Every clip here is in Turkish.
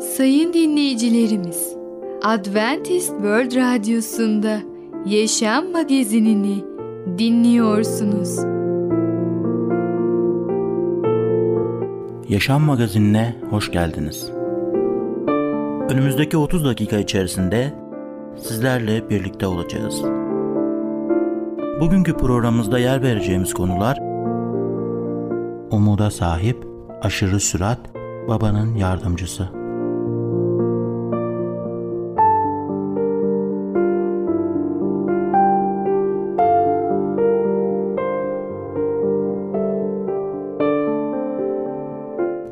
Sayın dinleyicilerimiz, Adventist World Radyosu'nda Yaşam Magazinini dinliyorsunuz. Yaşam Magazinine hoş geldiniz. Önümüzdeki 30 dakika içerisinde sizlerle birlikte olacağız. Bugünkü programımızda yer vereceğimiz konular Umuda sahip, aşırı sürat, babanın yardımcısı.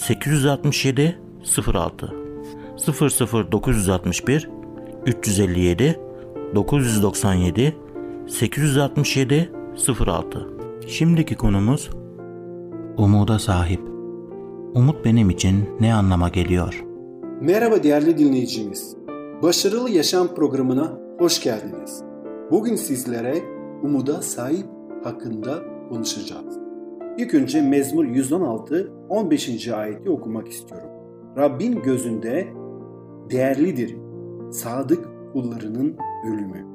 867 06 00961 357 997 867 06 Şimdiki konumuz Umuda sahip. Umut benim için ne anlama geliyor? Merhaba değerli dinleyicimiz. Başarılı Yaşam programına hoş geldiniz. Bugün sizlere umuda sahip hakkında konuşacağız. İlk önce Mezmur 116 15. ayeti okumak istiyorum. Rabbin gözünde değerlidir sadık kullarının ölümü.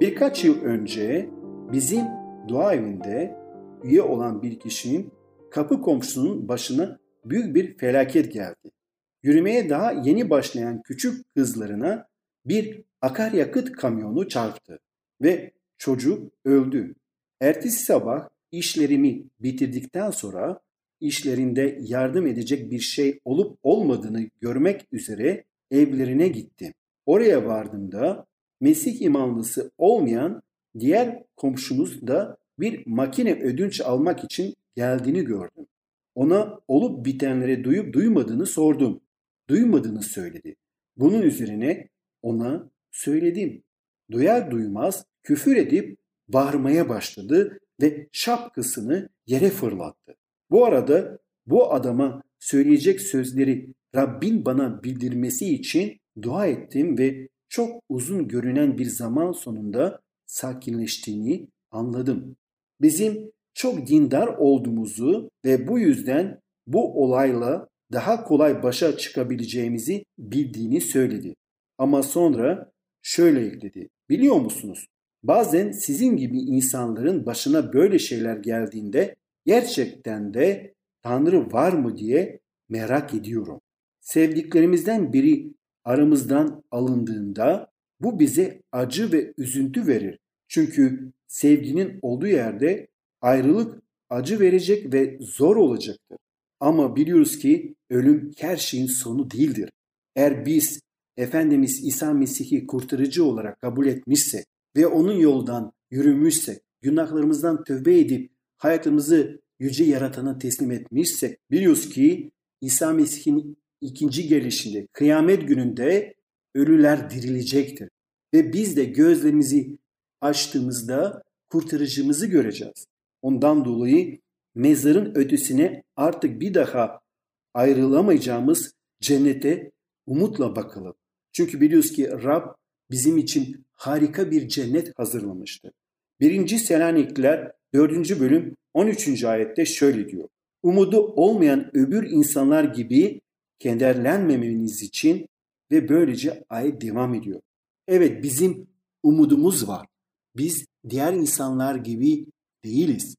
Birkaç yıl önce bizim dua evinde üye olan bir kişinin kapı komşusunun başına büyük bir felaket geldi. Yürümeye daha yeni başlayan küçük kızlarına bir akaryakıt kamyonu çarptı ve çocuk öldü. Ertesi sabah işlerimi bitirdikten sonra işlerinde yardım edecek bir şey olup olmadığını görmek üzere evlerine gittim. Oraya vardığımda Mesih imanlısı olmayan diğer komşumuz da bir makine ödünç almak için geldiğini gördüm. Ona olup bitenleri duyup duymadığını sordum. Duymadığını söyledi. Bunun üzerine ona söyledim. Duyar duymaz küfür edip bağırmaya başladı ve şapkasını yere fırlattı. Bu arada bu adama söyleyecek sözleri Rabbin bana bildirmesi için dua ettim ve çok uzun görünen bir zaman sonunda sakinleştiğini anladım. Bizim çok dindar olduğumuzu ve bu yüzden bu olayla daha kolay başa çıkabileceğimizi bildiğini söyledi. Ama sonra şöyle ekledi. Biliyor musunuz? Bazen sizin gibi insanların başına böyle şeyler geldiğinde gerçekten de Tanrı var mı diye merak ediyorum. Sevdiklerimizden biri aramızdan alındığında bu bize acı ve üzüntü verir. Çünkü sevginin olduğu yerde ayrılık acı verecek ve zor olacaktır. Ama biliyoruz ki ölüm her şeyin sonu değildir. Eğer biz Efendimiz İsa Mesih'i kurtarıcı olarak kabul etmişse ve onun yoldan yürümüşse, günahlarımızdan tövbe edip hayatımızı yüce yaratana teslim etmişse biliyoruz ki İsa Mesih'in ikinci gelişinde kıyamet gününde ölüler dirilecektir. Ve biz de gözlerimizi açtığımızda kurtarıcımızı göreceğiz. Ondan dolayı mezarın ötesine artık bir daha ayrılamayacağımız cennete umutla bakalım. Çünkü biliyoruz ki Rab bizim için harika bir cennet hazırlamıştı. Birinci Selanikliler 4. bölüm 13. ayette şöyle diyor. Umudu olmayan öbür insanlar gibi kederlenmemeniz için ve böylece ayet devam ediyor. Evet bizim umudumuz var. Biz diğer insanlar gibi değiliz.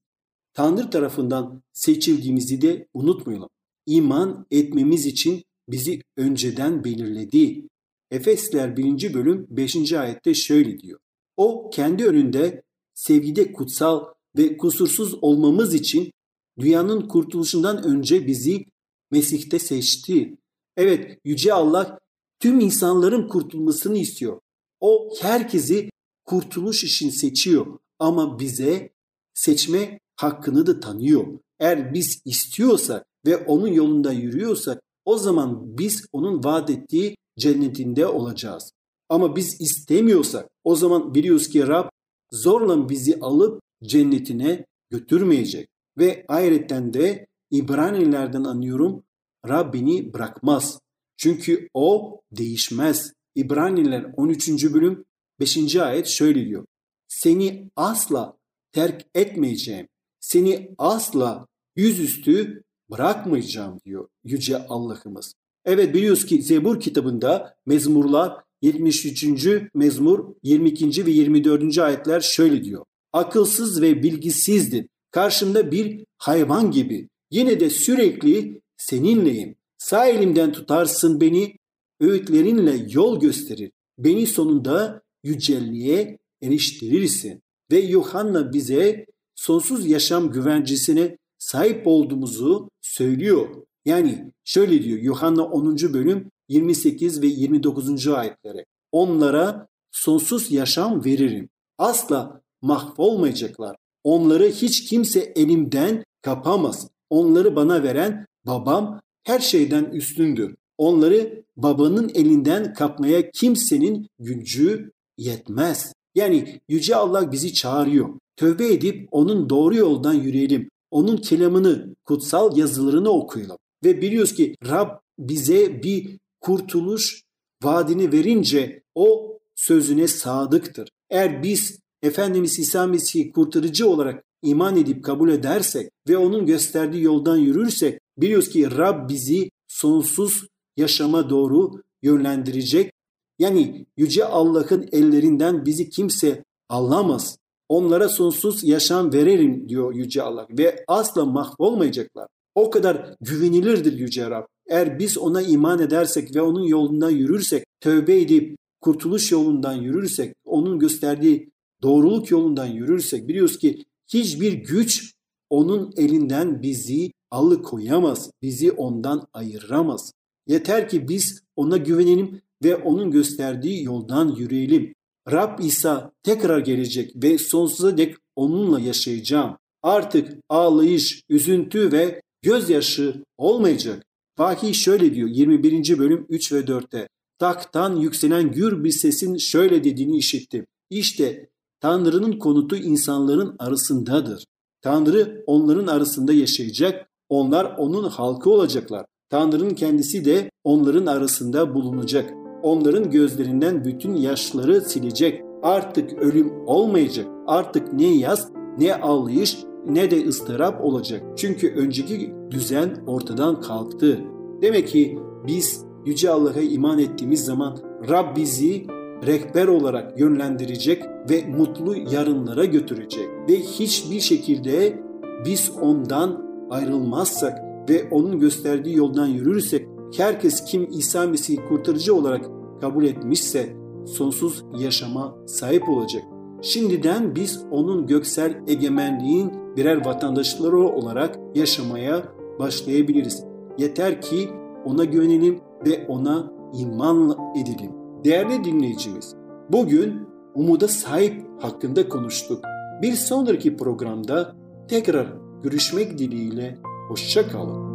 Tanrı tarafından seçildiğimizi de unutmayalım. İman etmemiz için bizi önceden belirledi. Efesler 1. bölüm 5. ayette şöyle diyor. O kendi önünde sevgide kutsal ve kusursuz olmamız için dünyanın kurtuluşundan önce bizi Mesih'te seçti. Evet Yüce Allah tüm insanların kurtulmasını istiyor. O herkesi kurtuluş için seçiyor ama bize seçme hakkını da tanıyor. Eğer biz istiyorsak ve onun yolunda yürüyorsak o zaman biz onun vaat ettiği cennetinde olacağız. Ama biz istemiyorsak o zaman biliyoruz ki Rab zorla bizi alıp cennetine götürmeyecek. Ve ayrıca de İbranilerden anlıyorum Rab beni bırakmaz. Çünkü o değişmez. İbraniler 13. bölüm 5. ayet şöyle diyor. Seni asla terk etmeyeceğim. Seni asla yüzüstü bırakmayacağım diyor Yüce Allah'ımız. Evet biliyoruz ki Zebur kitabında mezmurlar 73. mezmur 22. ve 24. ayetler şöyle diyor. Akılsız ve bilgisizdim. Karşımda bir hayvan gibi. Yine de sürekli seninleyim. Sağ elimden tutarsın beni, öğütlerinle yol gösterir. Beni sonunda yücelliğe eriştirirsin. Ve Yuhanna bize sonsuz yaşam güvencesine sahip olduğumuzu söylüyor. Yani şöyle diyor Yuhanna 10. bölüm 28 ve 29. ayetlere. Onlara sonsuz yaşam veririm. Asla mahvolmayacaklar. Onları hiç kimse elimden kapamaz. Onları bana veren babam her şeyden üstündür. Onları babanın elinden kapmaya kimsenin gücü yetmez. Yani Yüce Allah bizi çağırıyor. Tövbe edip onun doğru yoldan yürüyelim. Onun kelamını, kutsal yazılarını okuyalım. Ve biliyoruz ki Rab bize bir kurtuluş vaadini verince o sözüne sadıktır. Eğer biz Efendimiz İsa Mesih'i kurtarıcı olarak iman edip kabul edersek ve onun gösterdiği yoldan yürürsek biliyoruz ki Rab bizi sonsuz yaşama doğru yönlendirecek. Yani Yüce Allah'ın ellerinden bizi kimse alamaz. Onlara sonsuz yaşam veririm diyor Yüce Allah ve asla mahvolmayacaklar. O kadar güvenilirdir Yüce Rab. Eğer biz ona iman edersek ve onun yolundan yürürsek, tövbe edip kurtuluş yolundan yürürsek, onun gösterdiği doğruluk yolundan yürürsek biliyoruz ki hiçbir güç onun elinden bizi alıkoyamaz, bizi ondan ayıramaz. Yeter ki biz ona güvenelim ve onun gösterdiği yoldan yürüyelim. Rab İsa tekrar gelecek ve sonsuza dek onunla yaşayacağım. Artık ağlayış, üzüntü ve gözyaşı olmayacak. Vahiy şöyle diyor 21. bölüm 3 ve 4'te. Taktan yükselen gür bir sesin şöyle dediğini işittim. İşte Tanrı'nın konutu insanların arasındadır. Tanrı onların arasında yaşayacak, onlar onun halkı olacaklar. Tanrı'nın kendisi de onların arasında bulunacak. Onların gözlerinden bütün yaşları silecek. Artık ölüm olmayacak. Artık ne yaz, ne ağlayış, ne de ıstırap olacak. Çünkü önceki düzen ortadan kalktı. Demek ki biz Yüce Allah'a iman ettiğimiz zaman Rab bizi rehber olarak yönlendirecek ve mutlu yarınlara götürecek. Ve hiçbir şekilde biz ondan ayrılmazsak ve onun gösterdiği yoldan yürürsek herkes kim İsa Mesih'i kurtarıcı olarak kabul etmişse sonsuz yaşama sahip olacak. Şimdiden biz onun göksel egemenliğin birer vatandaşları olarak yaşamaya başlayabiliriz. Yeter ki ona güvenelim ve ona iman edelim. Değerli dinleyicimiz, bugün umuda sahip hakkında konuştuk. Bir sonraki programda tekrar görüşmek dileğiyle hoşça kalın.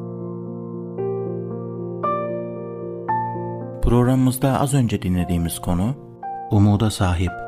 Programımızda az önce dinlediğimiz konu Umuda Sahip.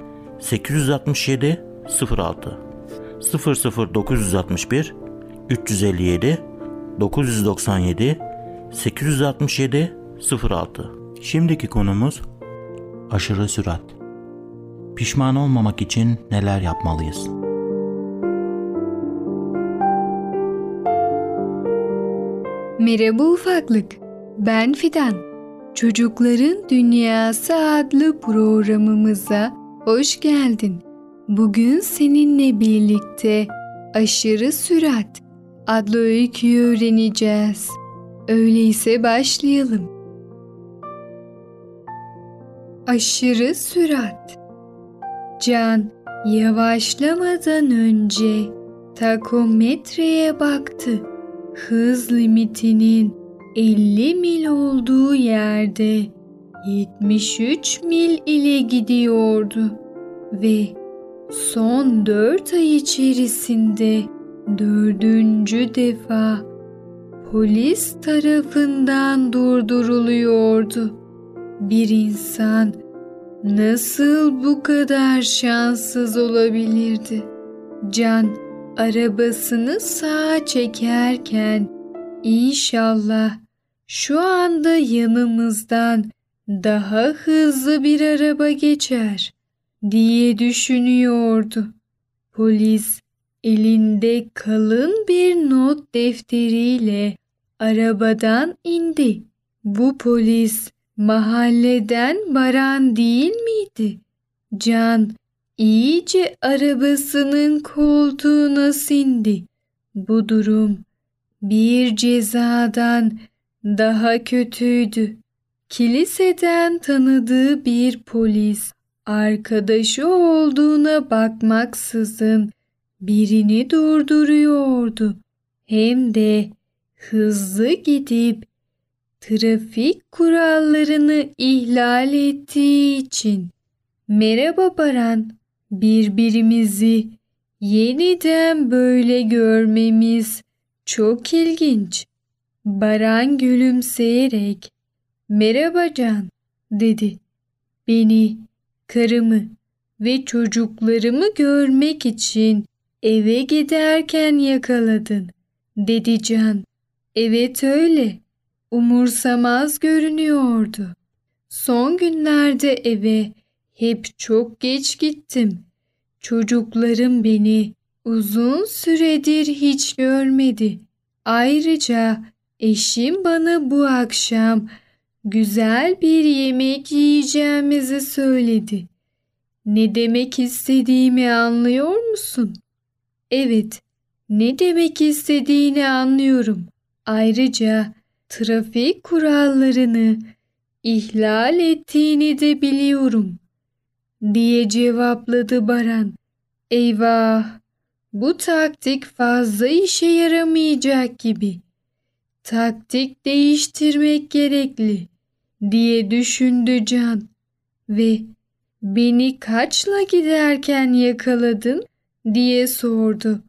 867 06 00961 357 997 867 06 Şimdiki konumuz aşırı sürat. Pişman olmamak için neler yapmalıyız? Merhaba ufaklık. Ben Fidan. Çocukların Dünyası adlı programımıza hoş geldin. Bugün seninle birlikte aşırı sürat adlı öyküyü öğreneceğiz. Öyleyse başlayalım. aşırı sürat. Can yavaşlamadan önce takometreye baktı. Hız limitinin 50 mil olduğu yerde 73 mil ile gidiyordu ve son 4 ay içerisinde dördüncü defa polis tarafından durduruluyordu. Bir insan nasıl bu kadar şanssız olabilirdi? Can arabasını sağa çekerken inşallah şu anda yanımızdan daha hızlı bir araba geçer diye düşünüyordu. Polis elinde kalın bir not defteriyle arabadan indi. Bu polis mahalleden Baran değil miydi? Can iyice arabasının koltuğuna sindi. Bu durum bir cezadan daha kötüydü. Kiliseden tanıdığı bir polis arkadaşı olduğuna bakmaksızın birini durduruyordu. Hem de hızlı gidip trafik kurallarını ihlal ettiği için. Merhaba Baran, birbirimizi yeniden böyle görmemiz çok ilginç. Baran gülümseyerek merhaba Can dedi. Beni, karımı ve çocuklarımı görmek için eve giderken yakaladın dedi Can. Evet öyle. Umursamaz görünüyordu. Son günlerde eve hep çok geç gittim. Çocuklarım beni uzun süredir hiç görmedi. Ayrıca eşim bana bu akşam güzel bir yemek yiyeceğimizi söyledi. Ne demek istediğimi anlıyor musun? Evet, ne demek istediğini anlıyorum. Ayrıca trafik kurallarını ihlal ettiğini de biliyorum diye cevapladı Baran. Eyvah! Bu taktik fazla işe yaramayacak gibi. Taktik değiştirmek gerekli diye düşündü Can ve beni kaçla giderken yakaladın diye sordu.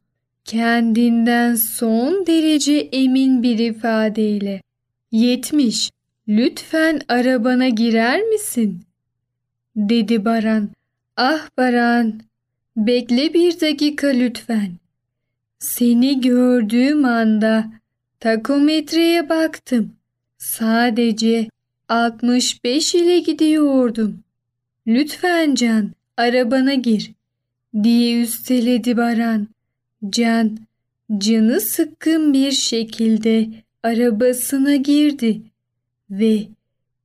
Kendinden son derece emin bir ifadeyle. Yetmiş. Lütfen arabana girer misin? dedi Baran. Ah Baran, bekle bir dakika lütfen. Seni gördüğüm anda takometreye baktım. Sadece 65 ile gidiyordum. Lütfen Can, arabana gir diye üsteledi Baran. Can, canı sıkkın bir şekilde arabasına girdi ve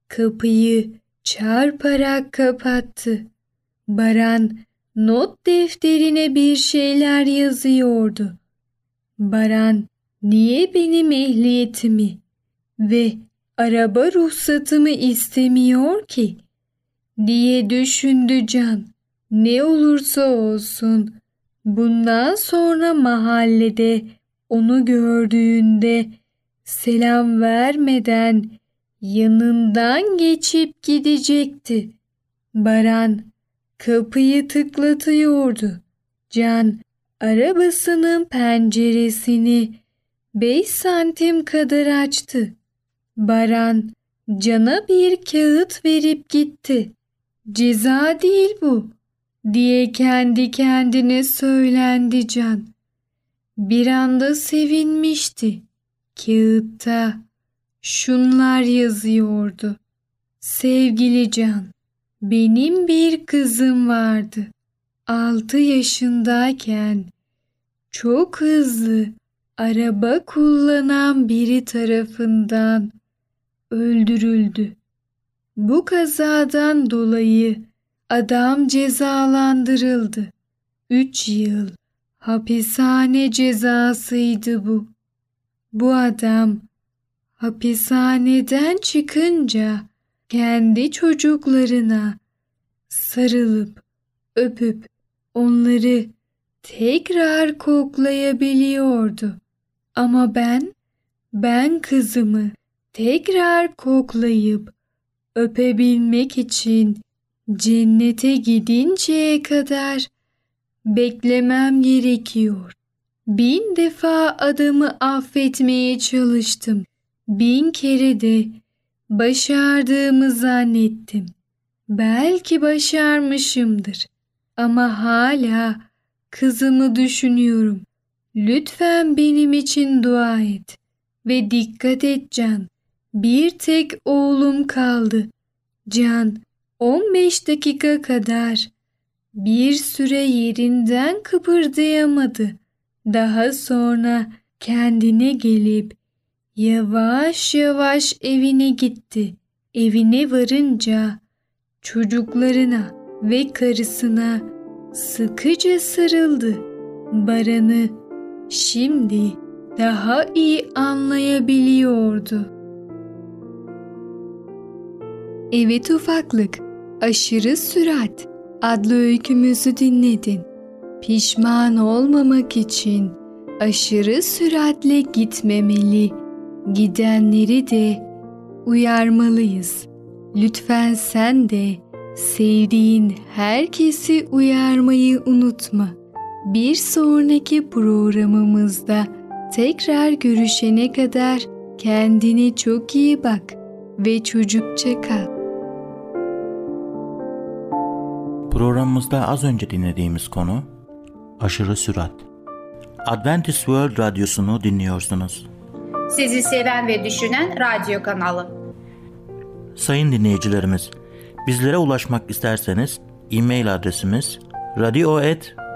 kapıyı çarparak kapattı. Baran not defterine bir şeyler yazıyordu. Baran niye benim ehliyetimi ve araba ruhsatımı istemiyor ki diye düşündü Can. Ne olursa olsun bundan sonra mahallede onu gördüğünde selam vermeden yanından geçip gidecekti. Baran kapıyı tıklatıyordu. Can arabasının penceresini beş santim kadar açtı. Baran Can'a bir kağıt verip gitti. Ceza değil bu diye kendi kendine söylendi Can. Bir anda sevinmişti. Kağıtta şunlar yazıyordu. Sevgili Can, benim bir kızım vardı. Altı yaşındayken çok hızlı araba kullanan biri tarafından öldürüldü. Bu kazadan dolayı adam cezalandırıldı. Üç yıl hapishane cezasıydı bu. Bu adam hapishaneden çıkınca kendi çocuklarına sarılıp öpüp onları tekrar koklayabiliyordu. Ama ben ben kızımı tekrar koklayıp öpebilmek için cennete gidinceye kadar beklemem gerekiyor. Bin defa adamı affetmeye çalıştım. Bin kere de başardığımı zannettim. Belki başarmışımdır ama hala kızımı düşünüyorum. Lütfen benim için dua et ve dikkat et Can. Bir tek oğlum kaldı. Can 15 dakika kadar bir süre yerinden kıpırdayamadı. Daha sonra kendine gelip yavaş yavaş evine gitti. Evine varınca çocuklarına ve karısına sıkıca sarıldı. Baran'ı şimdi daha iyi anlayabiliyordu. Evet ufaklık, aşırı sürat adlı öykümüzü dinledin. Pişman olmamak için aşırı süratle gitmemeli, gidenleri de uyarmalıyız. Lütfen sen de sevdiğin herkesi uyarmayı unutma. Bir sonraki programımızda tekrar görüşene kadar kendine çok iyi bak ve çocukça kal. Programımızda az önce dinlediğimiz konu aşırı sürat. Adventist World Radyosu'nu dinliyorsunuz. Sizi seven ve düşünen radyo kanalı. Sayın dinleyicilerimiz, bizlere ulaşmak isterseniz e-mail adresimiz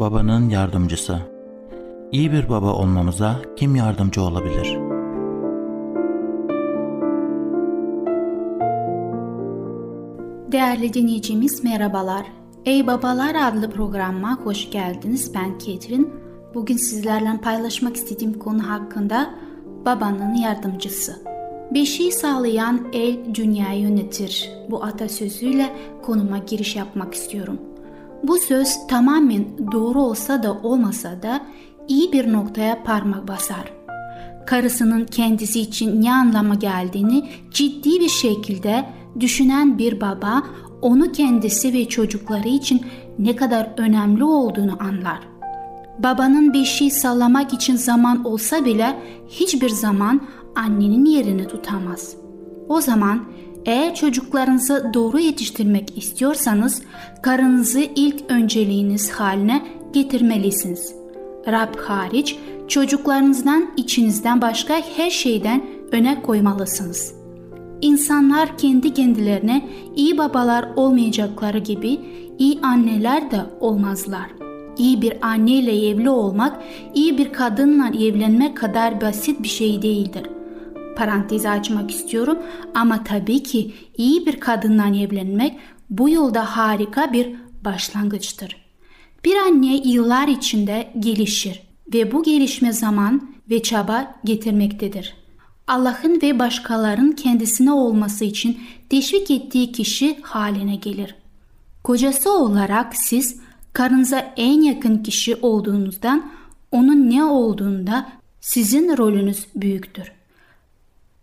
babanın yardımcısı. İyi bir baba olmamıza kim yardımcı olabilir? Değerli dinleyicimiz merhabalar. Ey Babalar adlı programa hoş geldiniz. Ben Ketrin. Bugün sizlerle paylaşmak istediğim konu hakkında babanın yardımcısı. Bir şey sağlayan el dünyayı yönetir. Bu atasözüyle konuma giriş yapmak istiyorum. Bu söz tamamen doğru olsa da olmasa da iyi bir noktaya parmak basar. Karısının kendisi için ne anlama geldiğini ciddi bir şekilde düşünen bir baba onu kendisi ve çocukları için ne kadar önemli olduğunu anlar. Babanın bir şey sağlamak için zaman olsa bile hiçbir zaman annenin yerini tutamaz. O zaman eğer çocuklarınızı doğru yetiştirmek istiyorsanız karınızı ilk önceliğiniz haline getirmelisiniz. Rab hariç çocuklarınızdan içinizden başka her şeyden öne koymalısınız. İnsanlar kendi kendilerine iyi babalar olmayacakları gibi iyi anneler de olmazlar. İyi bir anneyle evli olmak, iyi bir kadınla evlenmek kadar basit bir şey değildir. Parantezi açmak istiyorum ama tabii ki iyi bir kadınla evlenmek bu yolda harika bir başlangıçtır. Bir anne yıllar içinde gelişir ve bu gelişme zaman ve çaba getirmektedir. Allah'ın ve başkalarının kendisine olması için teşvik ettiği kişi haline gelir. Kocası olarak siz karınıza en yakın kişi olduğunuzdan onun ne olduğunda sizin rolünüz büyüktür.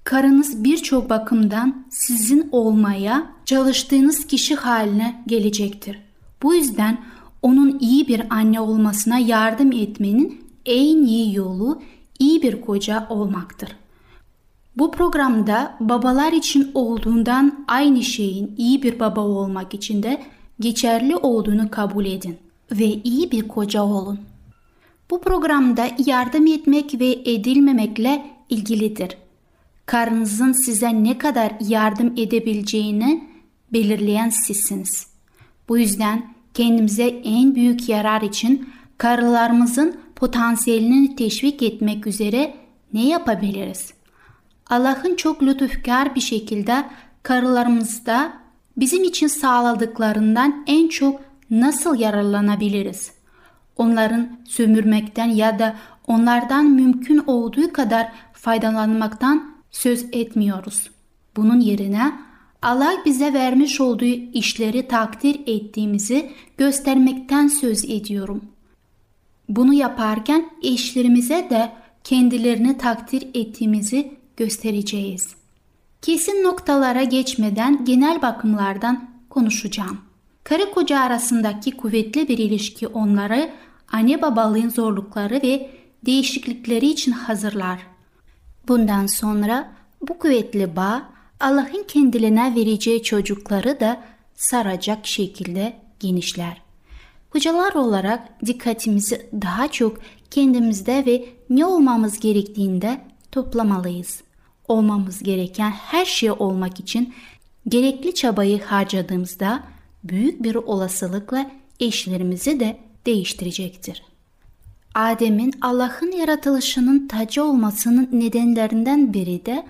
Karınız birçok bakımdan sizin olmaya çalıştığınız kişi haline gelecektir. Bu yüzden onun iyi bir anne olmasına yardım etmenin en iyi yolu iyi bir koca olmaktır. Bu programda babalar için olduğundan aynı şeyin iyi bir baba olmak için de geçerli olduğunu kabul edin ve iyi bir koca olun. Bu programda yardım etmek ve edilmemekle ilgilidir. Karınızın size ne kadar yardım edebileceğini belirleyen sizsiniz. Bu yüzden kendimize en büyük yarar için karılarımızın potansiyelini teşvik etmek üzere ne yapabiliriz? Allah'ın çok lütufkar bir şekilde karılarımızda bizim için sağladıklarından en çok nasıl yararlanabiliriz? Onların sömürmekten ya da onlardan mümkün olduğu kadar faydalanmaktan söz etmiyoruz. Bunun yerine Allah bize vermiş olduğu işleri takdir ettiğimizi göstermekten söz ediyorum. Bunu yaparken eşlerimize de kendilerini takdir ettiğimizi göstereceğiz. Kesin noktalara geçmeden genel bakımlardan konuşacağım. Karı koca arasındaki kuvvetli bir ilişki onları anne babalığın zorlukları ve değişiklikleri için hazırlar. Bundan sonra bu kuvvetli bağ Allah'ın kendilerine vereceği çocukları da saracak şekilde genişler. Hocalar olarak dikkatimizi daha çok kendimizde ve ne olmamız gerektiğinde toplamalıyız. Olmamız gereken her şey olmak için gerekli çabayı harcadığımızda büyük bir olasılıkla eşlerimizi de değiştirecektir. Adem'in Allah'ın yaratılışının tacı olmasının nedenlerinden biri de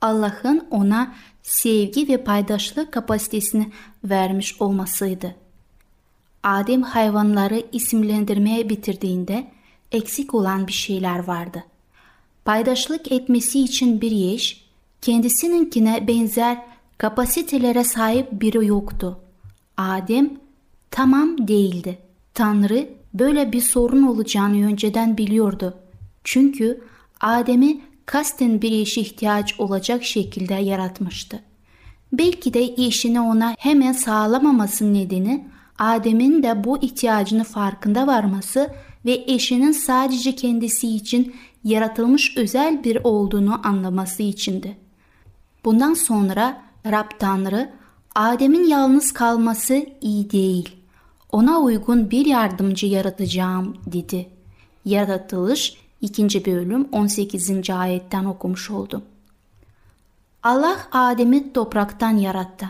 Allah'ın ona sevgi ve paydaşlık kapasitesini vermiş olmasıydı. Adem hayvanları isimlendirmeye bitirdiğinde eksik olan bir şeyler vardı. Paydaşlık etmesi için bir eş, kendisininkine benzer kapasitelere sahip biri yoktu. Adem tamam değildi. Tanrı böyle bir sorun olacağını önceden biliyordu. Çünkü Adem'i kasten bir işe ihtiyaç olacak şekilde yaratmıştı. Belki de işini ona hemen sağlamaması nedeni Adem'in de bu ihtiyacını farkında varması ve eşinin sadece kendisi için yaratılmış özel bir olduğunu anlaması içindi. Bundan sonra Rab Tanrı Adem'in yalnız kalması iyi değil. Ona uygun bir yardımcı yaratacağım dedi. Yaratılış 2. bölüm 18. ayetten okumuş oldum. Allah Adem'i topraktan yarattı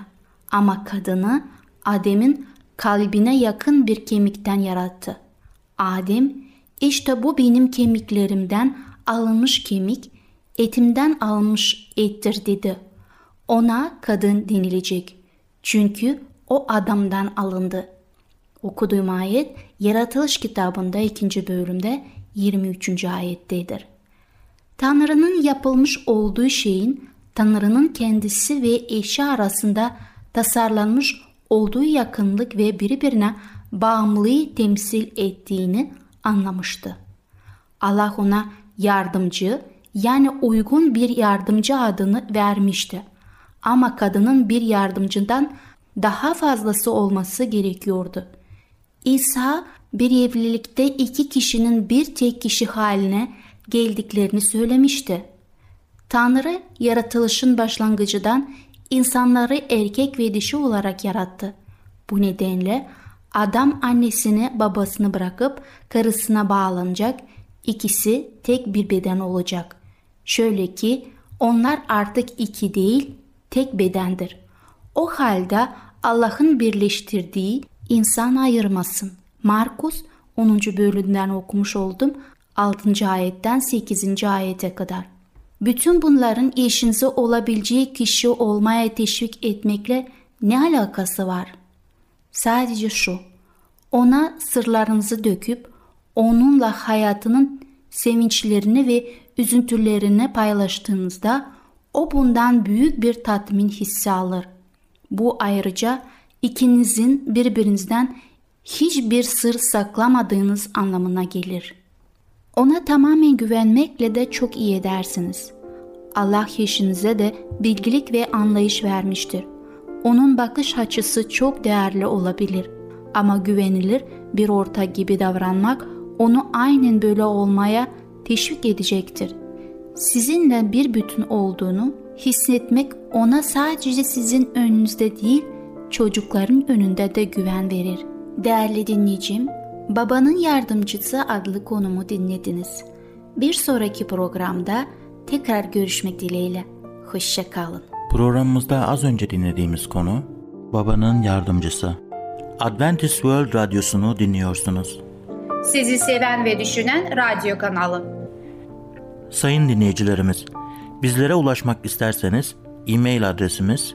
ama kadını Adem'in kalbine yakın bir kemikten yarattı. Adem, işte bu benim kemiklerimden alınmış kemik, etimden alınmış ettir dedi. Ona kadın denilecek. Çünkü o adamdan alındı. Okuduğum ayet Yaratılış kitabında 2. bölümde 23. ayettedir. Tanrı'nın yapılmış olduğu şeyin Tanrı'nın kendisi ve eşi arasında tasarlanmış olduğu yakınlık ve birbirine bağımlılığı temsil ettiğini anlamıştı. Allah ona yardımcı yani uygun bir yardımcı adını vermişti. Ama kadının bir yardımcından daha fazlası olması gerekiyordu. İsa bir evlilikte iki kişinin bir tek kişi haline geldiklerini söylemişti. Tanrı yaratılışın başlangıcından insanları erkek ve dişi olarak yarattı. Bu nedenle adam annesini babasını bırakıp karısına bağlanacak, ikisi tek bir beden olacak. Şöyle ki onlar artık iki değil tek bedendir. O halde Allah'ın birleştirdiği insan ayırmasın. Markus 10. bölümden okumuş oldum 6. ayetten 8. ayete kadar. Bütün bunların eşinize olabileceği kişi olmaya teşvik etmekle ne alakası var? Sadece şu, ona sırlarınızı döküp onunla hayatının sevinçlerini ve üzüntülerini paylaştığınızda o bundan büyük bir tatmin hissi alır. Bu ayrıca ikinizin birbirinizden hiçbir sır saklamadığınız anlamına gelir. Ona tamamen güvenmekle de çok iyi edersiniz. Allah eşinize de bilgilik ve anlayış vermiştir. Onun bakış açısı çok değerli olabilir ama güvenilir bir orta gibi davranmak onu aynen böyle olmaya teşvik edecektir. Sizinle bir bütün olduğunu hissetmek ona sadece sizin önünüzde değil, çocukların önünde de güven verir. Değerli dinleyicim, Babanın Yardımcısı adlı konumu dinlediniz. Bir sonraki programda tekrar görüşmek dileğiyle. Hoşçakalın. Programımızda az önce dinlediğimiz konu babanın yardımcısı. Adventist World Radyosu'nu dinliyorsunuz. Sizi seven ve düşünen radyo kanalı. Sayın dinleyicilerimiz, bizlere ulaşmak isterseniz e-mail adresimiz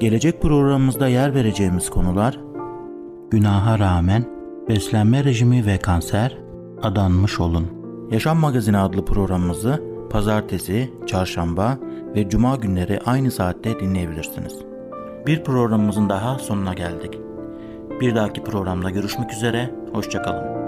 Gelecek programımızda yer vereceğimiz konular Günaha rağmen beslenme rejimi ve kanser adanmış olun. Yaşam Magazini adlı programımızı pazartesi, çarşamba ve cuma günleri aynı saatte dinleyebilirsiniz. Bir programımızın daha sonuna geldik. Bir dahaki programda görüşmek üzere, hoşçakalın.